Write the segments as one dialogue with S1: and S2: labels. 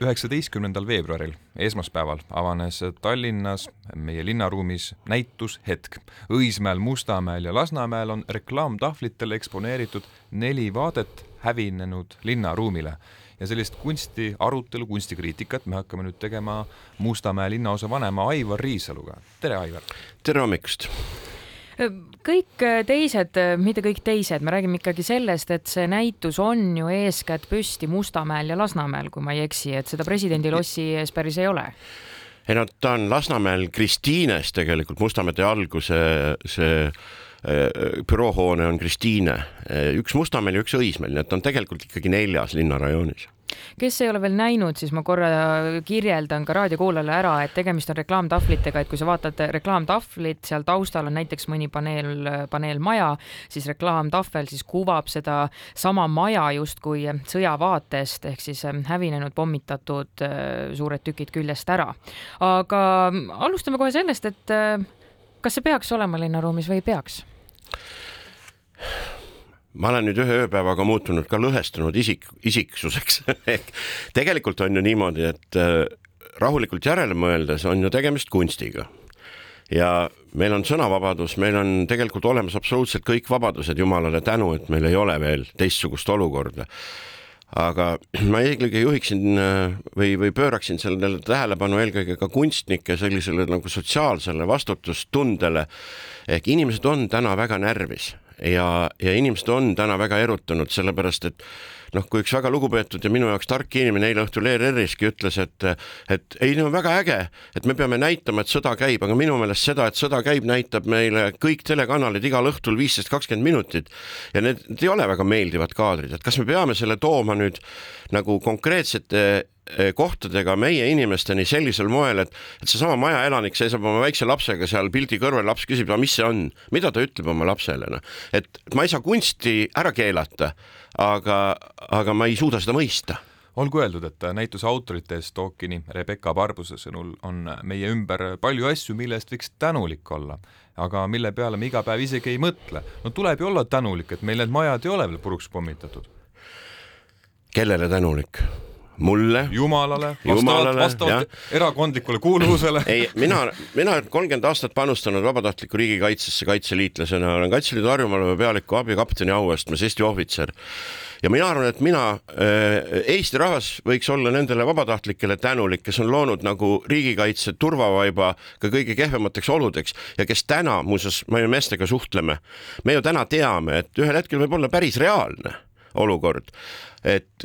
S1: üheksateistkümnendal veebruaril, esmaspäeval, avanes Tallinnas meie linnaruumis näitus Hetk. Õismäel, Mustamäel ja Lasnamäel on reklaamtahvlitel eksponeeritud neli vaadet hävinenud linnaruumile ja sellist kunsti arutelu, kunstikriitikat me hakkame nüüd tegema Mustamäe linnaosa vanema Aivar Riisaluga. tere, Aivar!
S2: tere hommikust!
S3: Kõik teised, mitte kõik teised, me räägime ikkagi sellest, et see näitus on ju eeskätt püsti Mustamäel ja Lasnamäel, kui ma ei eksi, et seda presidendi lossi ees päris ei ole.
S2: Ei no ta on Lasnamäel Kristiines tegelikult, Mustamäe tee alguse see büroohoone on Kristiine, üks Mustamäel ja üks Õismäel, nii et ta on tegelikult ikkagi neljas linnarajoonis
S3: kes ei ole veel näinud, siis ma korra kirjeldan ka raadiokuulajale ära, et tegemist on reklaamtahvlitega, et kui sa vaatad reklaamtahvlit, seal taustal on näiteks mõni paneel, paneelmaja, siis reklaamtahvel siis kuvab seda sama maja justkui sõjavaatest ehk siis hävinenud, pommitatud suured tükid küljest ära. aga alustame kohe sellest, et kas see peaks olema linnaruumis või ei peaks?
S2: Ma olen nüüd ühe ööpäevaga muutunud ka lõhestunud isik, isiksuseks ehk tegelikult on ju niimoodi, et äh, rahulikult järele mõeldes on ju tegemist kunstiga. ja meil on sõnavabadus, meil on tegelikult olemas absoluutselt kõik vabadused, jumalale tänu, et meil ei ole veel teistsugust olukorda aga ma eelkõige juhiksin äh, või, või pööraksin sellele tähelepanu eelkõige ka kunstnike sellisele nagu sotsiaalsele vastutustundele. ehk inimesed on täna väga närvis ja, ja inimesed on täna väga erutanud, sellepärast et noh, kui üks väga lugupeetud ja minu jaoks tark inimene eile õhtul ERR-iski ütles, et, et ei, no väga äge, et me peame näitama, et sõda käib, aga minu meelest seda, et sõda käib, näitab meile kõik telekanalid igal õhtul viisteist, kakskümmend minutit. Ja need, need ei ole väga meeldivad kaadrid, et kas me peame selle tooma nüüd nagu konkreetsete Eh, kohtadega meie inimesteni sellisel moel, et, et seesama majaelanik seisab oma väikse lapsega seal pildi kõrval, laps küsib, mis see on, mida ta ütleb oma lapsele, noh. et ma ei saa kunsti ära keelata, aga, aga ma ei suuda seda mõista
S1: olgu öeldud, et näituse autorite Stokini Rebecca Barbuse sõnul on meie ümber palju asju, mille eest võiks tänulik olla, aga mille peale me iga päev isegi ei mõtle. no tuleb ju olla tänulik, et meil need majad ei ole veel puruks pommitatud.
S2: kellele tänulik? Mulle.
S1: jumalale, vastavalt, vastavalt erakondlikule kuuluvusele.
S2: Ei, mina, mina olen kolmkümmend aastat panustanud vabatahtliku riigikaitsesse kaitseliitlasena, olen Kaitseliidu Harjumaa pealiku abikapteni auastmes, Eesti ohvitser. Ja mina arvan, et mina äh,, Eesti rahvas võiks olla nendele vabatahtlikele tänulik, kes on loonud nagu riigikaitse turvavaiba ka kõige kehvemateks oludeks ja kes täna, muuseas, me ju meestega suhtleme, me ju täna teame, et ühel hetkel võib olla päris reaalne olukord. Et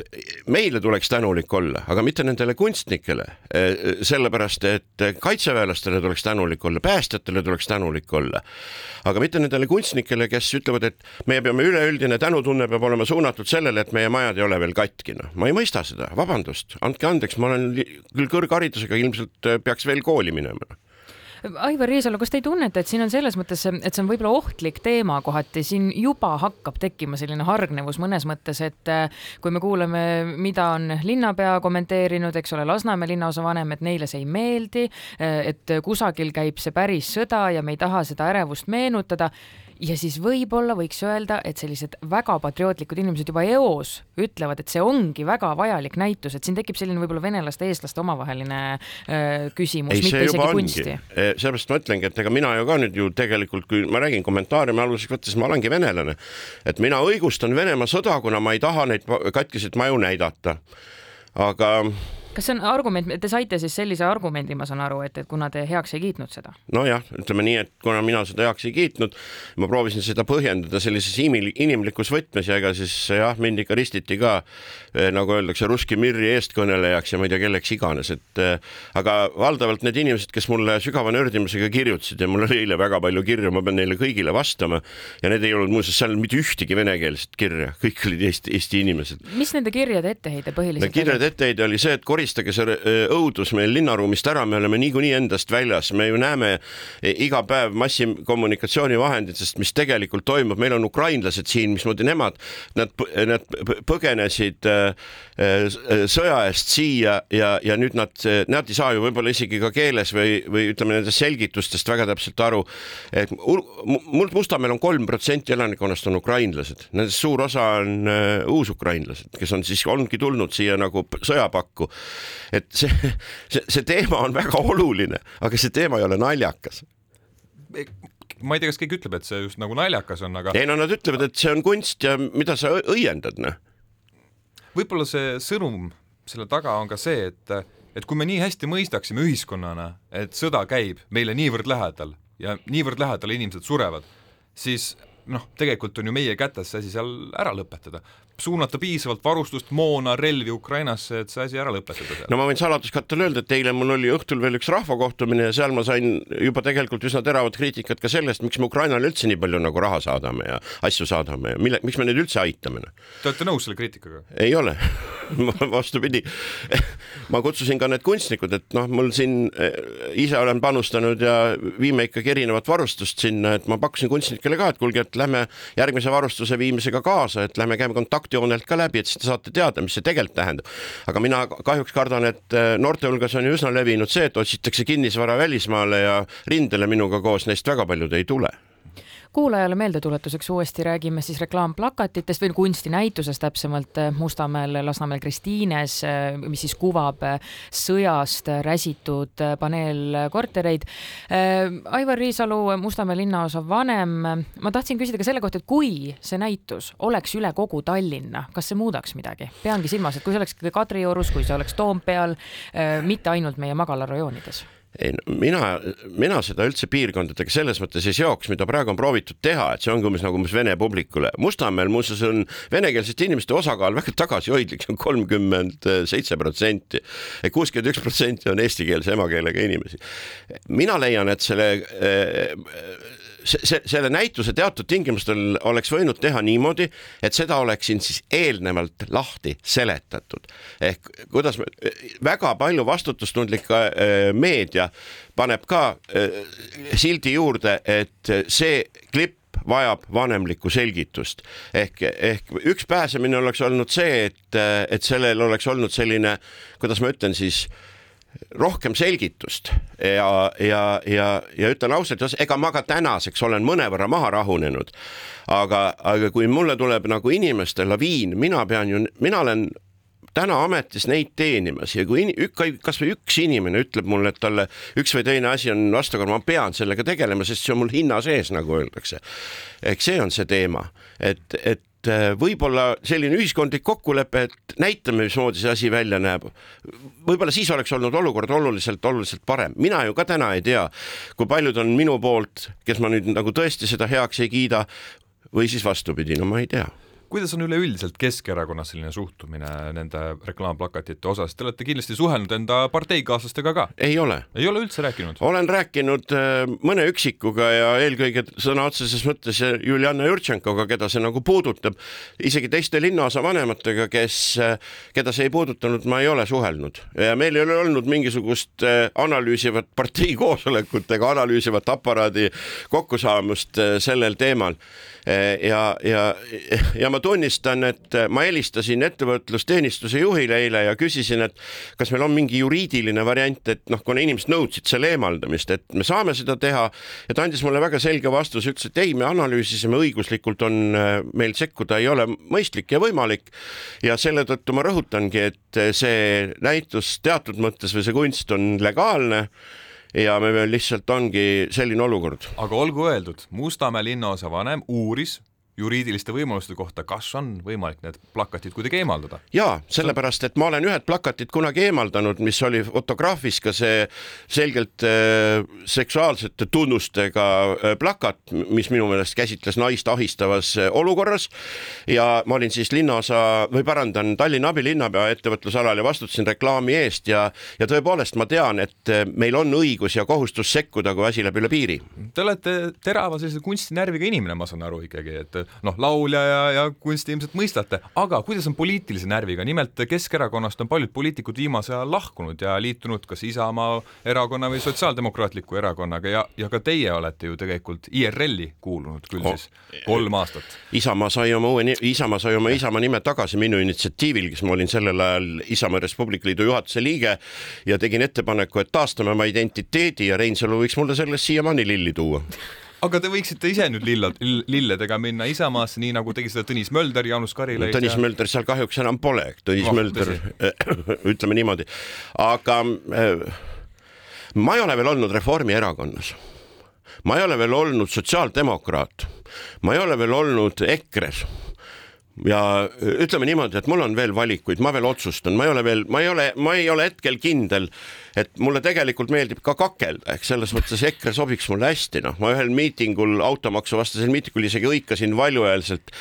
S2: meile tuleks tänulik olla, aga mitte nendele kunstnikele, eh, sellepärast et kaitseväelastele tuleks tänulik olla, päästjatele tuleks tänulik olla. aga mitte nendele kunstnikele, kes ütlevad, et meie peame, üleüldine tänutunne peab olema suunatud sellele, et meie majad ei ole veel katki, noh, ma ei mõista seda, vabandust, andke andeks, ma olen küll kõrgharidusega, ilmselt peaks veel kooli minema
S3: Aivar Riisalu, kas te ei tunneta, et siin on selles mõttes, et see on võib-olla ohtlik teema kohati, siin juba hakkab tekkima selline hargnevus mõnes mõttes, et äh, kui me kuuleme, mida on linnapea kommenteerinud, eks ole, Lasnamäe linnaosavanem, et neile see ei meeldi, äh, et kusagil käib see päris sõda ja me ei taha seda ärevust meenutada ja siis võib-olla võiks öelda, et sellised väga patriootlikud inimesed juba eos ütlevad, et see ongi väga vajalik näitus, et siin tekib selline võib-olla venelaste, eestlaste omavaheline öö, küsimus, mitte isegi kunsti.
S2: Sellepärast ma ütlengi, et ega mina ju ka nüüd ju tegelikult, kui ma räägin kommentaariumi alguses võttes, ma olengi venelane, et mina õigustan Venemaa sõda, kuna ma ei taha neid katkiseid maju näidata. aga
S3: kas see on argument, te saite siis sellise argumendi, ma saan aru, et, et kuna te heaks ei kiitnud seda?
S2: nojah, ütleme nii, et kuna mina seda heaks ei kiitnud, ma proovisin seda põhjendada sellises inimlikus võtmes ja ega siis jah, mind ikka ristiti ka eh, nagu öeldakse, Ruski Mirri eestkõnelejaks ja ma ei tea, kelleks iganes, et eh, aga valdavalt need inimesed, kes mulle sügava nördimusega kirjutasid ja mul oli eile väga palju kirju, ma pean neile kõigile vastama ja need ei olnud muuseas seal mitte ühtegi venekeelset kirja, kõik olid Eesti, Eesti inimesed.
S3: mis nende kirjade etteheide põhiliselt
S2: oli? kirjade etteheide oli see, et koristage see äh, õudus meil linnaruumist ära, me oleme niikuinii endast väljas, me ju näeme e, iga päev massikommunikatsioonivahenditest, mis tegelikult toimub, meil on ukrainlased siin, mismoodi nemad, nad, nad põgenesid äh, äh, sõja eest siia ja, ja nüüd nad, nad ei saa ju võib-olla isegi ka keeles või, või ütleme nendest selgitustest väga täpselt aru. et mul Mustamäel on kolm protsenti elanikkonnast on ukrainlased, nendest suur osa on uus-ukrainlased, kes on siis, ongi tulnud siia nagu sõjapakku et see, see, see teema on väga oluline, aga see teema ei ole naljakas
S1: ma ei tea, kas keegi ütleb, et see just nagu naljakas on, aga.
S2: ei no nad ütlevad, et see on kunst ja mida sa õiendad, noh.
S1: võib-olla see sõnum selle taga on ka see, et, et kui me nii hästi mõistaksime ühiskonnana, et sõda käib meile niivõrd lähedal ja niivõrd lähedal inimesed surevad, siis noh, tegelikult on ju meie kätes see asi seal ära lõpetada suunata piisavalt varustust, moona, relvi Ukrainasse, et see asi ära lõpetada
S2: no ma võin saladuskattel öelda, et eile mul oli õhtul veel üks rahvakohtumine ja seal ma sain juba tegelikult üsna teravat kriitikat ka sellest, miks me Ukrainale üldse nii palju nagu raha saadame ja asju saadame ja mille, miks me neid üldse aitame. Noh.
S1: Te olete nõus selle kriitikaga?
S2: ei ole vastupidi. ma kutsusin ka need kunstnikud, et noh, mul siin eh, ise olen panustanud ja viime ikkagi erinevat varustust sinna, et ma pakkusin kunstnikele ka, et kuulge, et lähme järgmise varustuse viimisega kaasa, et lähme käime kontakti kontaktjoonelt ka läbi, et siis te saate teada, mis see tegelikult tähendab. aga mina kahjuks kardan, et äh, noorte hulgas on ju üsna levinud see, et otsitakse kinnisvara välismaale ja rindele minuga koos neist väga paljud ei tule
S3: kuulajale meeldetuletuseks uuesti räägime siis reklaamplakatitest või kunstinäitusest täpsemalt äh, Mustamäel, Lasnamäel Kristiines, äh, mis siis kuvab äh, sõjast räsitud paneelkortereid. Aivar Riisalu, Mustamäe linnaosa vanem, ma tahtsin küsida ka selle kohta, et kui see näitus oleks üle kogu Tallinna, kas see muudaks midagi? peangi silmas, et kui see oleks Kadriorus, kui see oleks Toompeal, mitte ainult meie magalarajoonides
S2: ei, mina, mina seda üldse piirkondadega selles mõttes ei seoks, mida praegu on proovitud teha, et see ongi umbes nagu umbes vene publikule. Mustamäel muuseas on venekeelsete inimeste osakaal väga tagasihoidlik, see on kolmkümmend seitse protsenti. kuuskümmend üks protsenti on eestikeelse emakeelega inimesi. mina leian, et selle see, selle näituse teatud tingimustel oleks võinud teha niimoodi, et seda oleks siin siis eelnevalt lahti seletatud. ehk kuidas me, väga palju vastutustundlik äh, meedia paneb ka äh, sildi juurde, et see klipp vajab vanemlikku selgitust ehk, ehk üks pääsemine oleks olnud see, et, et sellel oleks olnud selline, kuidas ma ütlen siis äh, rohkem selgitust ja, ja, ja, ja ütlen ausalt, ega ma ka tänaseks olen mõnevõrra maha rahunenud. aga, aga kui mulle tuleb nagu inimeste laviin, mina pean ju, mina olen täna ametis neid teenimas ja kui kasvõi üks inimene ütleb mulle, et talle üks või teine asi on vastukorra, ma pean sellega tegelema, sest see on mul hinna sees, nagu öeldakse. eks see on see teema, et, et et äh, võib-olla selline ühiskondlik kokkulepe, et näitame, mismoodi see asi välja näeb. võib-olla siis oleks olnud olukord oluliselt, oluliselt parem, mina ju ka täna ei tea, kui paljud on minu poolt, kes ma nüüd nagu tõesti seda heaks ei kiida või siis vastupidi, no ma ei tea
S1: kuidas on üleüldiselt Keskerakonnas selline suhtumine nende reklaamplakatite osas, te olete kindlasti suhelnud enda parteikaaslastega ka?
S2: ei ole.
S1: ei ole üldse rääkinud?
S2: olen rääkinud äh, mõne üksikuga ja eelkõige sõna otseses mõttes Juliana Jurtšenkoga, keda see nagu puudutab, isegi teiste linnaosa vanematega, kes, äh, keda see ei puudutanud, ma ei ole suhelnud ja meil ei ole olnud mingisugust äh, analüüsivat partei koosolekut ega analüüsivat aparaadi kokkusaamist sellel teemal ja, ja, ja ma tunnistan, et ma helistasin ettevõtlusteenistuse juhile eile ja küsisin, et kas meil on mingi juriidiline variant, et noh, kuna inimesed nõudsid selle eemaldamist, et me saame seda teha ja ta andis mulle väga selge vastuse, ütles, et ei, me analüüsisime, õiguslikult on äh, meil sekkuda ei ole mõistlik ja võimalik. ja selle tõttu ma rõhutangi, et see näitus teatud mõttes või see kunst on legaalne ja me veel lihtsalt ongi selline olukord.
S1: aga olgu öeldud, Mustamäe linnaosa vanem uuris juriidiliste võimaluste kohta, kas on võimalik need plakatid kuidagi eemaldada?
S2: ja sellepärast, et ma olen ühed plakatid kunagi eemaldanud, mis oli fotograafis ka see selgelt äh, seksuaalsete tunnustega äh, plakat, mis minu meelest käsitles naist ahistavas äh, olukorras. ja ma olin siis linnaosa või parandan Tallinna abilinnapea ettevõtlusalal ja vastutasin reklaami eest ja, ja tõepoolest ma tean, et äh, meil on õigus ja kohustus sekkuda, kui asi läheb üle piiri.
S1: Te olete terava sellise kunstinärviga inimene, ma saan aru ikkagi, et noh, laulja ja, ja kunsti ilmselt mõistate, aga kuidas on poliitilise närviga, nimelt Keskerakonnast on paljud poliitikud viimasel ajal lahkunud ja liitunud kas Isamaa erakonna või Sotsiaaldemokraatliku erakonnaga ja, ja ka teie olete ju tegelikult IRL-i kuulunud küll oh. siis kolm aastat.
S2: Isamaa sai oma uue, Isamaa sai oma Isamaa nime tagasi minu initsiatiivil, kes ma olin sellel ajal Isamaa Res Publica Liidu juhatuse liige ja tegin ettepaneku, et taastame oma identiteedi ja Reinsalu võiks mulle sellest siiamaani lilli tuua
S1: aga te võiksite ise nüüd lillad, lilledega minna Isamaasse, nii nagu tegi seda Tõnis Mölder, Jaanus Karilaid.
S2: Tõnis ja... Mölder seal kahjuks enam pole, Tõnis oh, Mölder, ütleme niimoodi, aga äh, ma ei ole veel olnud Reformierakonnas. ma ei ole veel olnud sotsiaaldemokraat, ma ei ole veel olnud EKRE-s ja ütleme niimoodi, et mul on veel valikuid, ma veel otsustan, ma ei ole veel, ma ei ole, ma ei ole hetkel kindel, et mulle tegelikult meeldib ka kakelda, ehk selles mõttes EKRE sobiks mulle hästi, noh, ma ühel miitingul, automaksuvastasel miitingul isegi hõikasin valjuhäälselt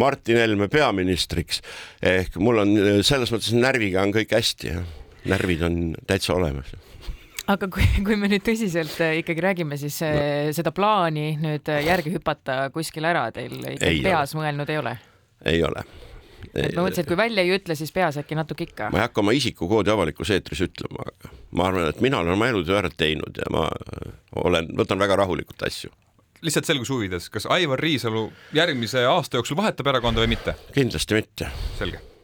S2: Martin Helme peaministriks. ehk mul on selles mõttes närviga on kõik hästi, närvid on täitsa olemas
S3: aga kui, kui me nüüd tõsiselt äh, ikkagi räägime, siis no. Seda plaani nüüd järgi hüpata kuskil ära teil ikkagi peas ole. mõelnud ei ole?
S2: Ei ole.
S3: et ma mõtlesin, et kui välja ei ütle, siis peas äkki natuke ikka.
S2: ma ei hakka oma isikukoodi avalikus eetris ütlema, aga ma arvan, et mina olen oma elutöö ära teinud ja ma olen, võtan väga rahulikult asju
S1: lihtsalt selguse huvides, kas Aivar Riisalu järgmise aasta jooksul vahetab erakonda või mitte?
S2: kindlasti mitte.
S1: selge